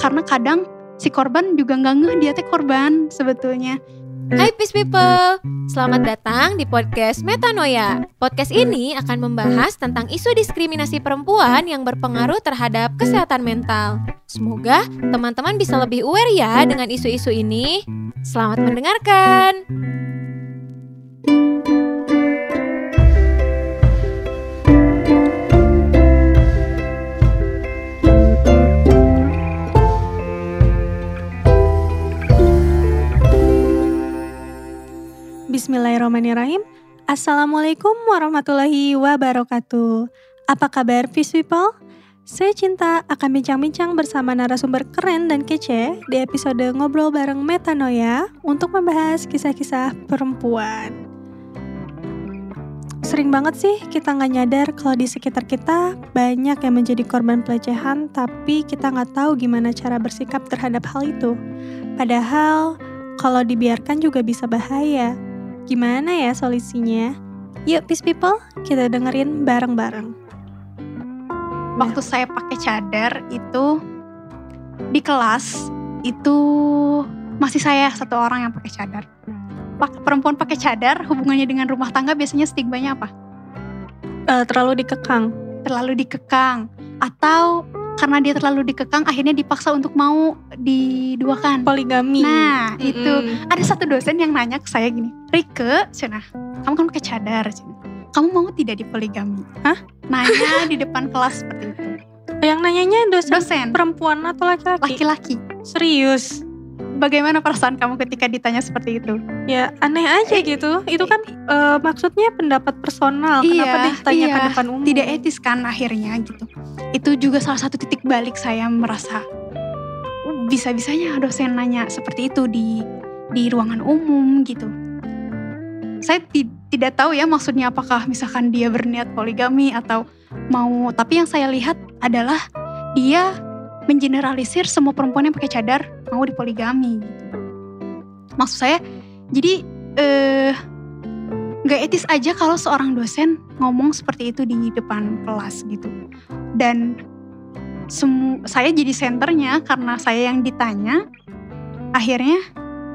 karena kadang si korban juga nggak ngeh dia teh korban sebetulnya Hai Peace People, selamat datang di podcast Metanoia. Podcast ini akan membahas tentang isu diskriminasi perempuan yang berpengaruh terhadap kesehatan mental. Semoga teman-teman bisa lebih aware ya dengan isu-isu ini. Selamat mendengarkan. Bismillahirrahmanirrahim. Assalamualaikum warahmatullahi wabarakatuh. Apa kabar Peace People? Saya Cinta akan bincang-bincang bersama narasumber keren dan kece di episode Ngobrol Bareng Metanoia untuk membahas kisah-kisah perempuan. Sering banget sih kita nggak nyadar kalau di sekitar kita banyak yang menjadi korban pelecehan tapi kita nggak tahu gimana cara bersikap terhadap hal itu. Padahal kalau dibiarkan juga bisa bahaya. Gimana ya solusinya? Yuk Peace People, kita dengerin bareng-bareng. waktu saya pakai cadar itu di kelas itu masih saya satu orang yang pakai cadar. Perempuan pakai cadar hubungannya dengan rumah tangga biasanya stigmanya apa? Eh, terlalu dikekang. Terlalu dikekang atau karena dia terlalu dikekang akhirnya dipaksa untuk mau diduakan. Poligami. Nah, itu Mm-mm. ada satu dosen yang nanya ke saya gini, Rike, Cina, kamu kan pakai cadar, Cina. Kamu mau tidak dipoligami? Hah? Nanya di depan kelas seperti itu. Yang nanyanya dosen, Dosen, perempuan atau laki-laki? laki-laki. Serius. Bagaimana perasaan kamu ketika ditanya seperti itu? Ya aneh aja Eh, gitu. Itu kan eh, maksudnya pendapat personal. Kenapa Iya, ditanyakan iya. depan umum? Tidak etis kan akhirnya gitu. Itu juga salah satu titik balik saya merasa "Oh, bisa-bisanya dosen nanya seperti itu di di ruangan umum gitu. Saya ti- tidak tahu ya maksudnya apakah misalkan dia berniat poligami atau mau tapi yang saya lihat adalah dia mengeneralisir semua perempuan yang pakai cadar mau dipoligami gitu. Maksud saya jadi eh nggak etis aja kalau seorang dosen ngomong seperti itu di depan kelas gitu. Dan saya jadi senternya karena saya yang ditanya. Akhirnya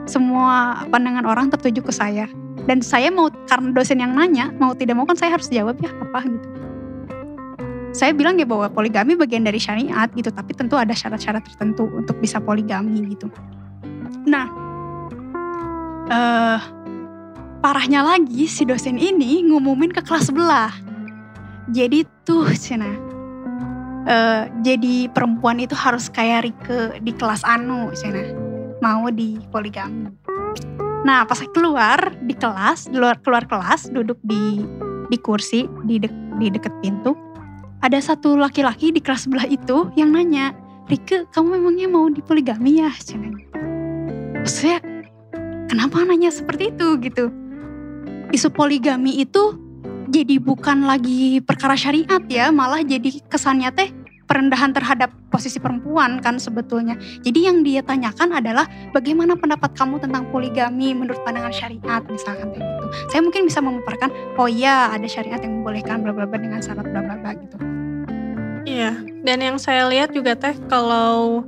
semua pandangan orang tertuju ke saya. Dan saya mau karena dosen yang nanya, mau tidak mau kan saya harus jawab ya apa gitu. Saya bilang ya bahwa poligami bagian dari syariat gitu, tapi tentu ada syarat-syarat tertentu untuk bisa poligami gitu. Nah, eh parahnya lagi si dosen ini ngumumin ke kelas sebelah. Jadi tuh Cina, eh, jadi perempuan itu harus kayak Rike di kelas anu Cina, mau di poligami. Nah pas saya keluar di kelas, di luar keluar kelas, duduk di di kursi di dek- di deket pintu, ada satu laki-laki di kelas sebelah itu yang nanya, Rike kamu memangnya mau di poligami ya Cina? Saya kenapa nanya seperti itu gitu? isu poligami itu jadi bukan lagi perkara syariat ya, malah jadi kesannya teh perendahan terhadap posisi perempuan kan sebetulnya. Jadi yang dia tanyakan adalah bagaimana pendapat kamu tentang poligami menurut pandangan syariat misalkan kayak gitu. Saya mungkin bisa memaparkan, oh iya ada syariat yang membolehkan bla bla bla dengan syarat bla bla bla gitu. Iya. Dan yang saya lihat juga teh kalau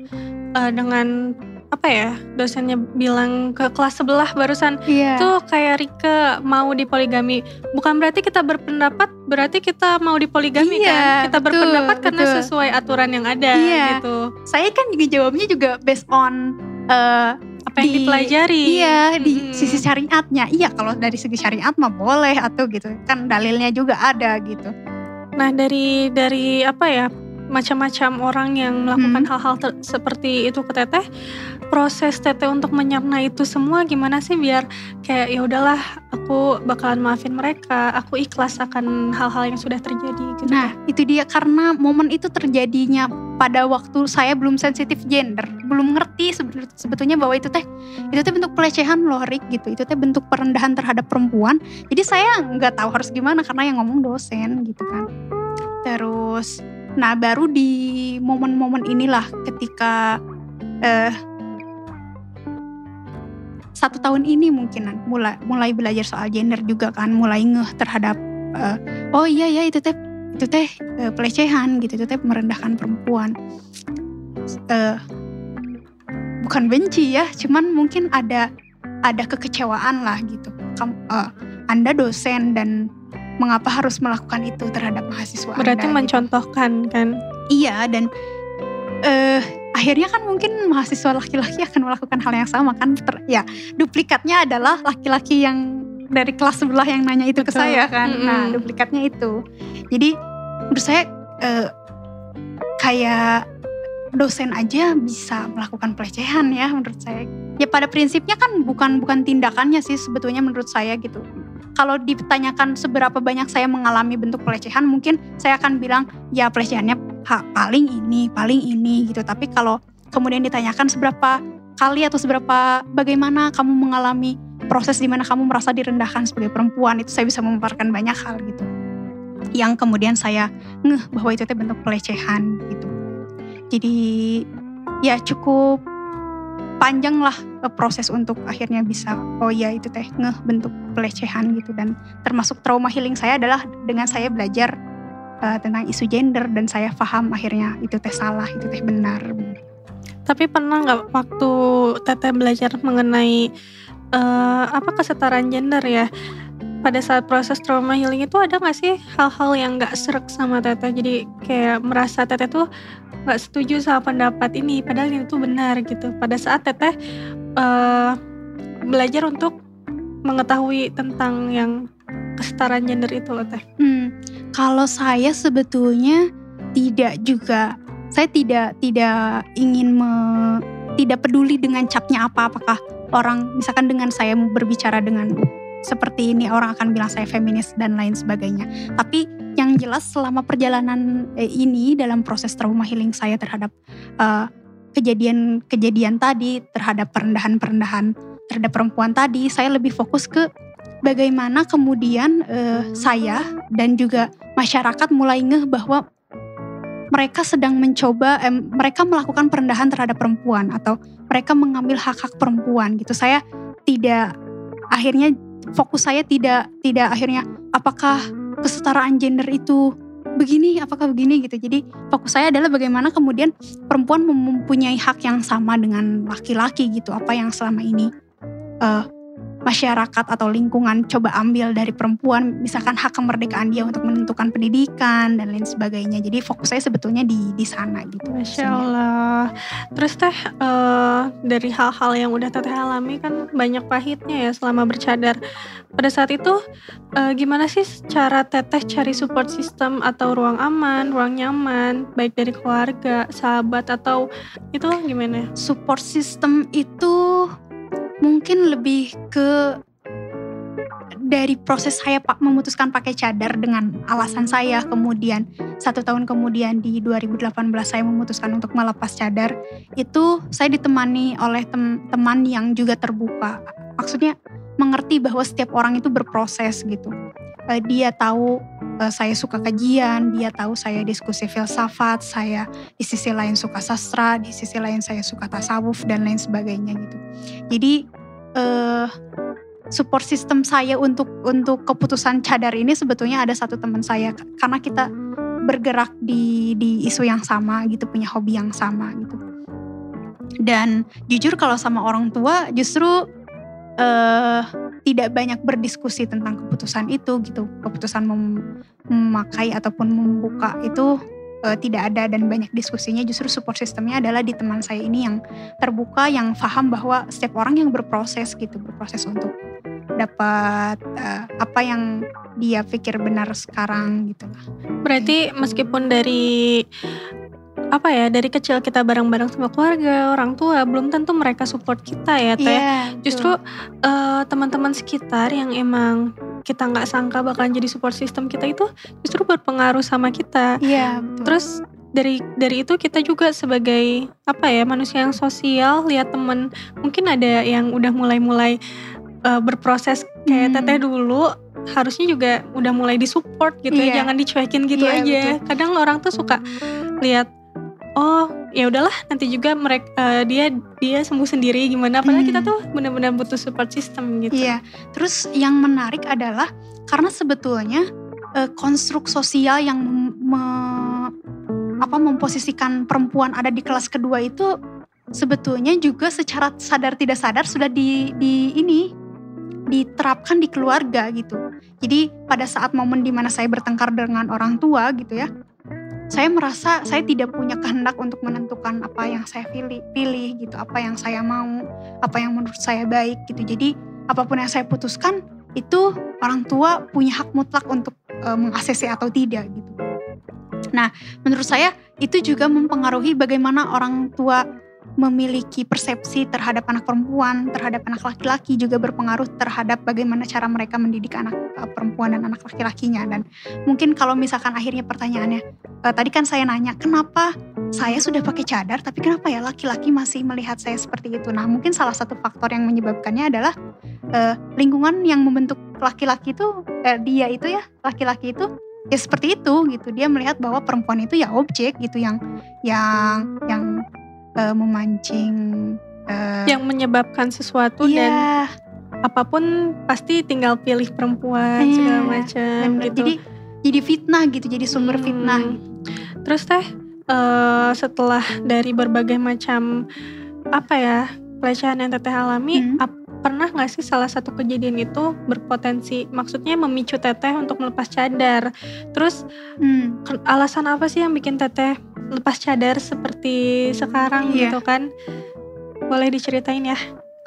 eh, dengan apa ya dosennya bilang ke kelas sebelah barusan Iya. tuh kayak Rike mau dipoligami bukan berarti kita berpendapat berarti kita mau dipoligami Iya, kan kita betul, berpendapat karena betul. sesuai aturan yang ada Iya. gitu Saya kan juga jawabnya juga based on eh, apa yang Di- dipelajari Iya di Mm-mm. sisi syariatnya. Iya kalau dari segi syariat mah boleh atau gitu. Kan dalilnya juga ada gitu. Nah dari dari apa ya macam-macam orang yang melakukan Hmm. hal-hal ter- seperti itu ke teteh, proses teteh untuk menyerna itu semua gimana sih biar kayak ya udahlah aku bakalan maafin mereka, aku ikhlas akan hal-hal yang sudah terjadi gitu. Nah itu dia karena momen itu terjadinya pada waktu saya belum sensitif gender, belum ngerti sebetul- sebetulnya bahwa itu teh itu teh bentuk pelecehan loh Rick gitu, itu teh bentuk perendahan terhadap perempuan. Jadi saya nggak tahu harus gimana karena yang ngomong dosen gitu kan. Terus, nah baru di momen-momen inilah ketika eh satu tahun ini mungkinan mulai mulai belajar soal gender juga kan, mulai ngeh terhadap eh, oh iya ya itu teh itu teh eh, pelecehan gitu, itu teh merendahkan perempuan. Eh, bukan benci ya, cuman mungkin ada ada kekecewaan lah gitu. Kamu, uh, anda dosen dan mengapa harus melakukan itu terhadap mahasiswa Berarti anda, gitu. mencontohkan kan? Iya dan uh, akhirnya kan mungkin mahasiswa laki-laki akan melakukan hal yang sama kan? Ter, ya duplikatnya adalah laki-laki yang dari kelas sebelah yang nanya itu Betul. ke saya kan. Mm-mm. Nah duplikatnya itu. Jadi menurut saya uh, kayak dosen aja bisa melakukan pelecehan ya menurut saya. Ya pada prinsipnya kan bukan bukan tindakannya sih sebetulnya menurut saya gitu. Kalau ditanyakan seberapa banyak saya mengalami bentuk pelecehan, mungkin saya akan bilang ya pelecehannya ha, paling ini, paling ini gitu. Tapi kalau kemudian ditanyakan seberapa kali atau seberapa bagaimana kamu mengalami proses di mana kamu merasa direndahkan sebagai perempuan, itu saya bisa memaparkan banyak hal gitu. Yang kemudian saya ngeh bahwa itu bentuk pelecehan gitu. Jadi ya cukup panjang lah proses untuk akhirnya bisa oh ya itu teh ngeh bentuk pelecehan gitu dan termasuk trauma healing saya adalah dengan saya belajar eh, tentang isu gender dan saya paham akhirnya itu teh salah itu teh benar Tapi pernah nggak waktu Teteh belajar mengenai eh, apa kesetaraan gender ya? Pada saat proses trauma healing itu ada nggak sih hal-hal yang nggak serak sama Teteh? Jadi kayak merasa Teteh tuh nggak setuju sama pendapat ini, padahal itu benar gitu. Pada saat Teteh eh, belajar untuk mengetahui tentang yang kesetaraan gender itu loh Teh. Hmm, kalau saya sebetulnya tidak juga, saya tidak tidak ingin me, tidak peduli dengan capnya apa, apakah orang misalkan dengan saya berbicara dengan seperti ini orang akan bilang saya feminis dan lain sebagainya. Tapi yang jelas selama perjalanan eh, ini dalam proses trauma healing saya terhadap eh, kejadian-kejadian tadi, terhadap perendahan-perendahan terhadap perempuan tadi, saya lebih fokus ke bagaimana kemudian eh, saya dan juga masyarakat mulai ngeh bahwa mereka sedang mencoba, eh, mereka melakukan perendahan terhadap perempuan atau mereka mengambil hak-hak perempuan gitu. Saya tidak akhirnya fokus saya tidak tidak akhirnya apakah kesetaraan gender itu begini, apakah begini gitu. Jadi fokus saya adalah bagaimana kemudian perempuan mempunyai hak yang sama dengan laki-laki gitu. Apa yang selama ini eh, masyarakat atau lingkungan coba ambil dari perempuan, misalkan hak kemerdekaan dia untuk menentukan pendidikan dan lain sebagainya. Jadi fokus saya sebetulnya di di sana gitu. Masya Allah. Terus teh eh, dari hal-hal yang udah teteh alami kan banyak pahitnya ya selama bercadar. Pada saat itu eh, gimana sih cara teteh cari support system atau ruang aman, ruang nyaman, baik dari keluarga, sahabat atau itu gimana? Support system itu mungkin lebih ke dari proses saya pak memutuskan pakai cadar dengan alasan saya. Kemudian satu tahun kemudian di 2018 saya memutuskan untuk melepas cadar. Itu saya ditemani oleh tem- teman yang juga terbuka. Maksudnya mengerti bahwa setiap orang itu berproses gitu. Eh, dia tahu eh, saya suka kajian dia tahu saya diskusi filsafat saya di sisi lain suka sastra di sisi lain saya suka tasawuf dan lain sebagainya gitu. Jadi eh support system saya untuk untuk keputusan cadar ini sebetulnya ada satu teman saya. Karena kita bergerak di di isu yang sama gitu punya hobi yang sama gitu. Dan jujur kalau sama orang tua justru eh tidak banyak berdiskusi tentang keputusan itu gitu. Keputusan mem- memakai ataupun membuka itu eh, tidak ada dan banyak diskusinya. Justru support sistemnya adalah di teman saya ini yang terbuka yang paham bahwa setiap orang yang berproses gitu berproses untuk dapat eh, apa yang dia pikir benar sekarang gitu lah. Berarti meskipun dari apa ya dari kecil kita bareng-bareng sama keluarga, orang tua, belum tentu mereka support kita ya teh. Iya, Justru eh, teman-teman sekitar yang emang kita nggak sangka bakalan jadi support system kita itu justru berpengaruh sama kita. iya betul. Terus dari dari itu kita juga sebagai apa ya manusia yang sosial lihat temen mungkin ada yang udah mulai-mulai eh, berproses kayak Hmm. teteh dulu harusnya juga udah mulai disupport gitu ya Iya. jangan dicuekin gitu Iya, aja. Kadang orang tuh suka lihat oh ya udahlah nanti juga mereka dia dia sembuh sendiri gimana padahal Hmm. kita tuh benar-benar butuh support system gitu. Iya. Terus yang menarik adalah karena sebetulnya eh, konstruk sosial yang me- apa memposisikan perempuan ada di kelas kedua itu sebetulnya juga secara sadar tidak sadar sudah di di ini diterapkan di keluarga gitu. Jadi pada saat momen di mana saya bertengkar dengan orang tua gitu ya, saya merasa saya tidak punya kehendak untuk menentukan apa yang saya pilih, pilih gitu, apa yang saya mau, apa yang menurut saya baik gitu. Jadi apa pun yang saya putuskan itu orang tua punya hak mutlak untuk e, mengaksesi atau tidak gitu. Nah, menurut saya itu juga mempengaruhi bagaimana orang tua memiliki persepsi terhadap anak perempuan, terhadap anak laki-laki juga berpengaruh terhadap bagaimana cara mereka mendidik anak uh, perempuan dan anak laki-lakinya. Dan mungkin kalau misalkan akhirnya pertanyaannya, uh, tadi kan saya nanya, kenapa saya sudah pakai cadar, tapi kenapa ya laki-laki masih melihat saya seperti itu? Nah, mungkin salah satu faktor yang menyebabkannya adalah uh, lingkungan yang membentuk laki-laki itu, uh, dia itu ya, laki-laki itu ya seperti itu gitu. Dia melihat bahwa perempuan itu ya objek gitu yang yang yang uh, memancing uh, yang menyebabkan sesuatu iya. dan apa pun pasti tinggal pilih perempuan iya, segala macam gitu. Jadi jadi fitnah gitu, jadi sumber hmm. fitnah. Terus teh uh, setelah dari berbagai macam apa ya pelecehan yang teteh alami, hmm. ap, pernah nggak sih salah satu kejadian itu berpotensi, maksudnya memicu teteh untuk melepas cadar? Terus hmm. alasan apa sih yang bikin teteh lepas cadar seperti sekarang yeah. gitu kan. Boleh diceritain ya?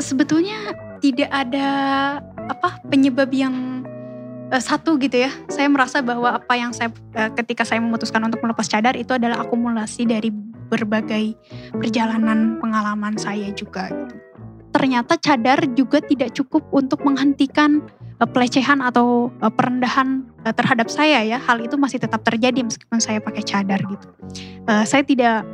Sebetulnya tidak ada apa penyebab yang uh, satu gitu ya. Saya merasa bahwa apa yang saya uh, ketika saya memutuskan untuk melepas cadar itu adalah akumulasi dari berbagai perjalanan pengalaman saya juga gitu. Ternyata cadar juga tidak cukup untuk menghentikan uh, pelecehan atau uh, perendahan uh, terhadap saya ya hal itu masih tetap terjadi meskipun saya pakai cadar gitu uh, saya tidak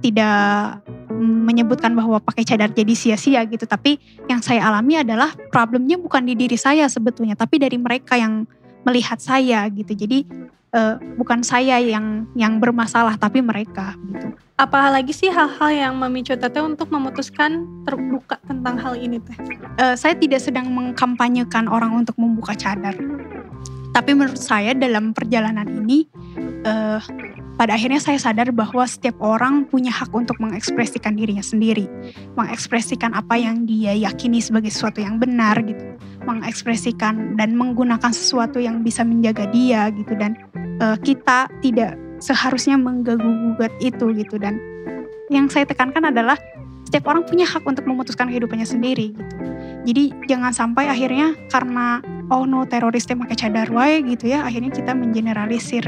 tidak menyebutkan bahwa pakai cadar jadi sia-sia gitu tapi yang saya alami adalah problemnya bukan di diri saya sebetulnya tapi dari mereka yang melihat saya gitu jadi uh, bukan saya yang yang bermasalah tapi mereka gitu apalagi sih hal-hal yang memicu teteh untuk memutuskan terbuka tentang hal ini teh? Uh, saya tidak sedang mengkampanyekan orang untuk membuka cadar. Tapi menurut saya dalam perjalanan ini, uh, pada akhirnya saya sadar bahwa setiap orang punya hak untuk mengekspresikan dirinya sendiri, mengekspresikan apa yang dia yakini sebagai sesuatu yang benar gitu, mengekspresikan dan menggunakan sesuatu yang bisa menjaga dia gitu. Dan uh, kita tidak seharusnya menggaguh-gugat itu gitu. Dan yang saya tekankan adalah setiap orang punya hak untuk memutuskan kehidupannya sendiri gitu. Jadi jangan sampai akhirnya karena oh no terorisnya pakai cadar wae gitu ya, akhirnya kita mengeneralisir.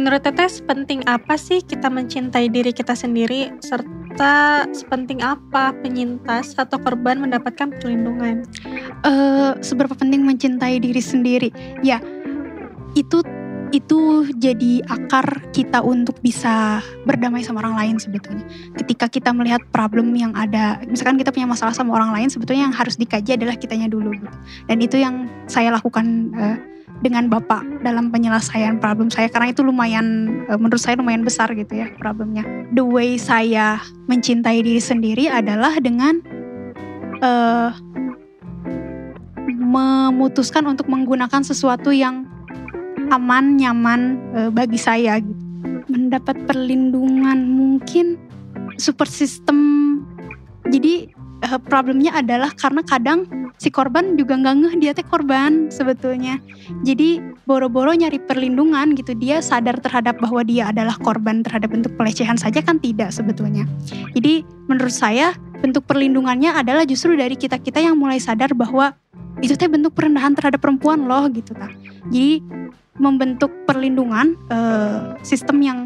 Menurut Teteh penting apa sih kita mencintai diri kita sendiri serta sepenting apa penyintas atau korban mendapatkan perlindungan? Uh, seberapa penting mencintai diri sendiri? Ya, itu itu jadi akar kita untuk bisa berdamai sama orang lain sebetulnya. Ketika kita melihat problem yang ada, misalkan kita punya masalah sama orang lain, sebetulnya yang harus dikaji adalah kitanya dulu gitu. Dan itu yang saya lakukan uh, dengan Bapak dalam penyelesaian problem saya karena itu lumayan uh, menurut saya lumayan besar gitu ya problemnya. The way saya mencintai diri sendiri adalah dengan uh, memutuskan untuk menggunakan sesuatu yang aman, nyaman e, bagi saya gitu. Mendapat perlindungan mungkin support system. Jadi e, problemnya adalah karena kadang si korban juga nggak ngeh dia teh korban sebetulnya. Jadi boro-boro nyari perlindungan gitu dia sadar terhadap bahwa dia adalah korban terhadap bentuk pelecehan saja kan tidak sebetulnya. Jadi menurut saya bentuk perlindungannya adalah justru dari kita-kita yang mulai sadar bahwa itu teh bentuk perendahan terhadap perempuan loh gitu kan. Jadi membentuk perlindungan uh, sistem yang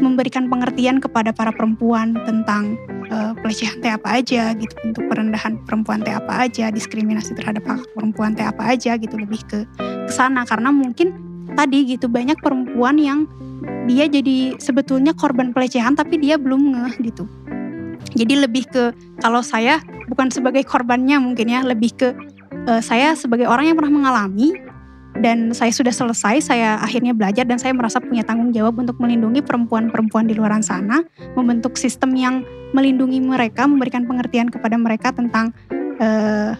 memberikan pengertian kepada para perempuan tentang uh, pelecehan teh apa aja gitu bentuk perendahan perempuan teh apa aja diskriminasi terhadap perempuan teh apa aja gitu lebih ke ke sana. Karena mungkin tadi gitu banyak perempuan yang dia jadi sebetulnya korban pelecehan tapi dia belum ngeh gitu. Jadi lebih ke kalau saya bukan sebagai korbannya mungkin ya lebih ke uh, saya sebagai orang yang pernah mengalami dan saya sudah selesai, saya akhirnya belajar dan saya merasa punya tanggung jawab untuk melindungi perempuan-perempuan di luar sana, membentuk sistem yang melindungi mereka, memberikan pengertian kepada mereka tentang uh,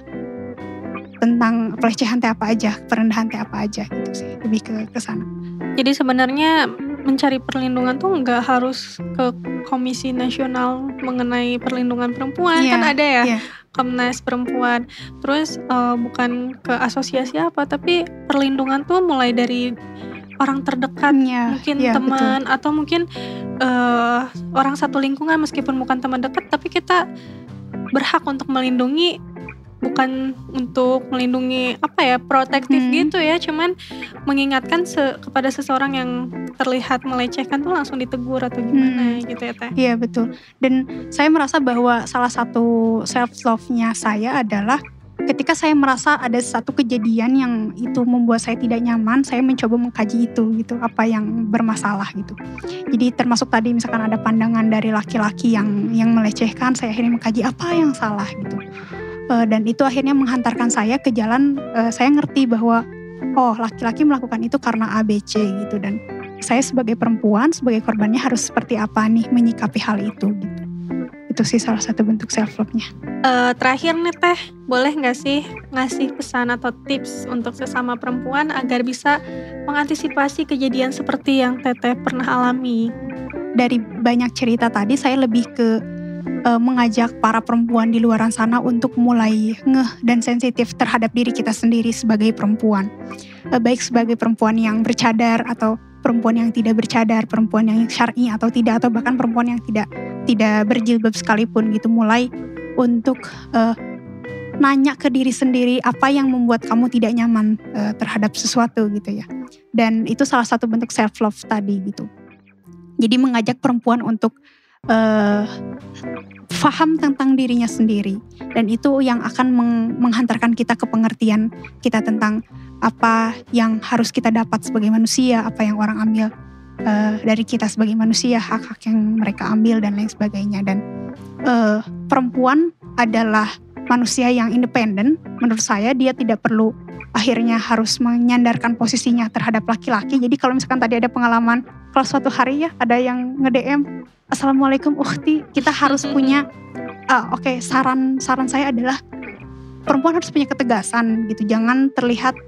tentang pelecehan teh apa aja, perendahan teh apa aja gitu sih, lebih ke ke sana. Jadi sebenarnya mencari perlindungan tuh nggak harus ke Komisi Nasional mengenai perlindungan perempuan Iya, kan ada ya iya. Komnas Perempuan. Terus eh, bukan ke asosiasi apa tapi perlindungan tuh mulai dari orang terdekat Iya, mungkin iya, teman atau mungkin eh, orang satu lingkungan meskipun bukan teman dekat tapi kita berhak untuk melindungi bukan untuk melindungi apa ya protektif Hmm. gitu ya cuman mengingatkan se- kepada seseorang yang terlihat melecehkan tuh langsung ditegur atau gimana gitu ya teh Iya betul. Dan saya merasa bahwa salah satu self love-nya saya adalah ketika saya merasa ada satu kejadian yang itu membuat saya tidak nyaman, saya mencoba mengkaji itu gitu, apa yang bermasalah gitu. Jadi termasuk tadi misalkan ada pandangan dari laki-laki yang yang melecehkan, saya akhirnya mengkaji apa yang salah gitu. Eh, dan itu akhirnya menghantarkan saya ke jalan eh, saya ngerti bahwa oh laki-laki melakukan itu karena ABC gitu dan saya sebagai perempuan sebagai korbannya harus seperti apa nih menyikapi hal itu gitu. Itu sih salah satu bentuk self love-nya. Eh, terakhir nih teh boleh nggak sih ngasih pesan atau tips untuk sesama perempuan agar bisa mengantisipasi kejadian seperti yang teteh pernah alami Dari banyak cerita tadi saya lebih ke eh, mengajak para perempuan di luaran sana untuk mulai ngeh dan sensitif terhadap diri kita sendiri sebagai perempuan. Eh, baik sebagai perempuan yang bercadar atau perempuan yang tidak bercadar, perempuan yang syar'i atau tidak atau bahkan perempuan yang tidak tidak berjilbab sekalipun gitu mulai untuk eh, nanya ke diri sendiri apa yang membuat kamu tidak nyaman eh, terhadap sesuatu gitu ya. Dan itu salah satu bentuk self love tadi gitu. Jadi mengajak perempuan untuk eh, paham tentang dirinya sendiri dan itu yang akan meng- menghantarkan kita ke pengertian kita tentang apa yang harus kita dapat sebagai manusia, apa yang orang ambil eh, dari kita sebagai manusia, hak-hak yang mereka ambil dan lain sebagainya. Dan eh, perempuan adalah manusia yang independen. Menurut saya dia tidak perlu akhirnya harus menyandarkan posisinya terhadap laki-laki. Jadi kalau misalkan tadi ada pengalaman, kalau suatu hari ya ada yang nge-DM, Assalamualaikum Ukti, kita harus punya, ah, oke saran saran saya adalah perempuan harus punya ketegasan gitu, jangan terlihat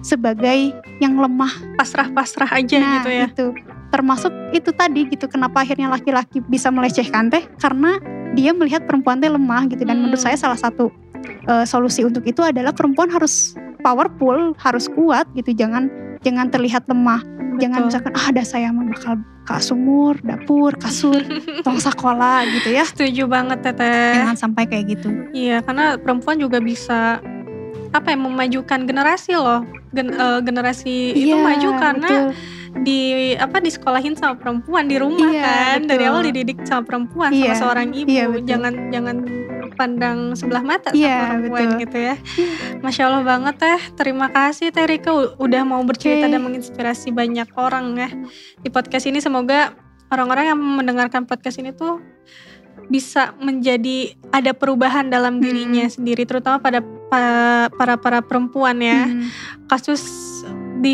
sebagai yang lemah pasrah-pasrah aja Nah, gitu ya itu termasuk itu tadi gitu kenapa akhirnya laki-laki bisa melecehkan teh karena dia melihat perempuan teh lemah gitu dan Hmm. menurut saya salah satu eh, solusi untuk itu adalah perempuan harus powerful harus kuat gitu jangan jangan terlihat lemah jangan Betul. misalkan ah ada saya mah bakal ke sumur dapur kasur tong sekolah gitu ya setuju banget teteh jangan sampai kayak gitu Iya, karena perempuan juga bisa apa ya memajukan generasi loh. Gen- eh, generasi itu Iya, maju karena betul. Di apa disekolahin sama perempuan di rumah Iya, kan. Dari betul. awal dididik sama perempuan Iya, sama seorang ibu. iya, betul. jangan jangan pandang sebelah mata Iya, sama perempuan betul. gitu ya. Masya Allah banget teh. Terima kasih Teh Rika udah mau bercerita Oke. dan menginspirasi banyak orang ya di podcast ini. Semoga orang-orang yang mendengarkan podcast ini tuh bisa menjadi ada perubahan dalam dirinya sendiri terutama pada pa- para para perempuan ya Hmm. kasus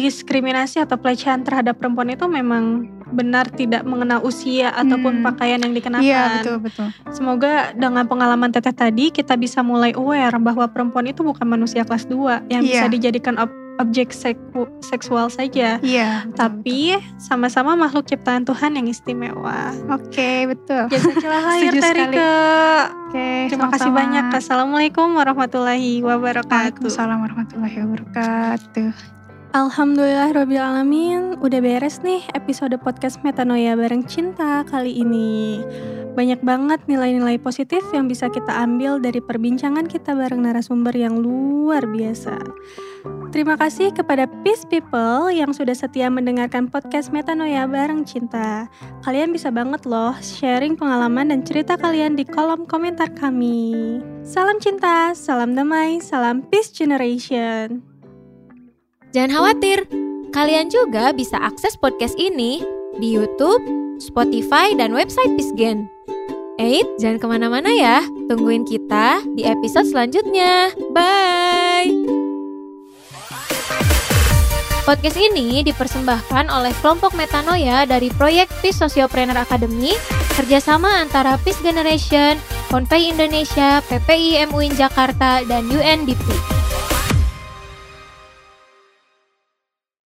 diskriminasi atau pelecehan terhadap perempuan itu memang benar tidak mengenal usia ataupun Hmm. pakaian yang dikenakan. iya betul betul Semoga dengan pengalaman teteh tadi kita bisa mulai aware bahwa perempuan itu bukan manusia kelas 2 yang bisa Iya. dijadikan ob- objek seku- seksual saja. iya betul, Tapi sama-sama makhluk ciptaan Tuhan yang istimewa. oke betul Jazakallah khair. Rika. oke Terima kasih banyak. Assalamualaikum warahmatullahi wabarakatuh. Waalaikumsalam warahmatullahi wabarakatuh. Alhamdulillah Robil Alamin. Udah beres nih episode podcast Metanoia bareng Cinta kali ini. Banyak banget nilai-nilai positif yang bisa kita ambil dari perbincangan kita bareng narasumber yang luar biasa. Terima kasih kepada Peace People yang sudah setia mendengarkan podcast Metanoia bareng Cinta. Kalian bisa banget loh sharing pengalaman dan cerita kalian di kolom komentar kami. Salam cinta, salam damai, salam peace generation Jangan khawatir, kalian juga bisa akses podcast ini di YouTube, Spotify, dan website Pisgen. Eits, jangan ke mana-mana ya. Tungguin kita di episode selanjutnya. Bye! Podcast ini dipersembahkan oleh kelompok Metanoia dari proyek Peace Sociopreneur Academy kerjasama antara Peace Generation, Konvei Indonesia, PPI MUIN Jakarta, dan UNDP.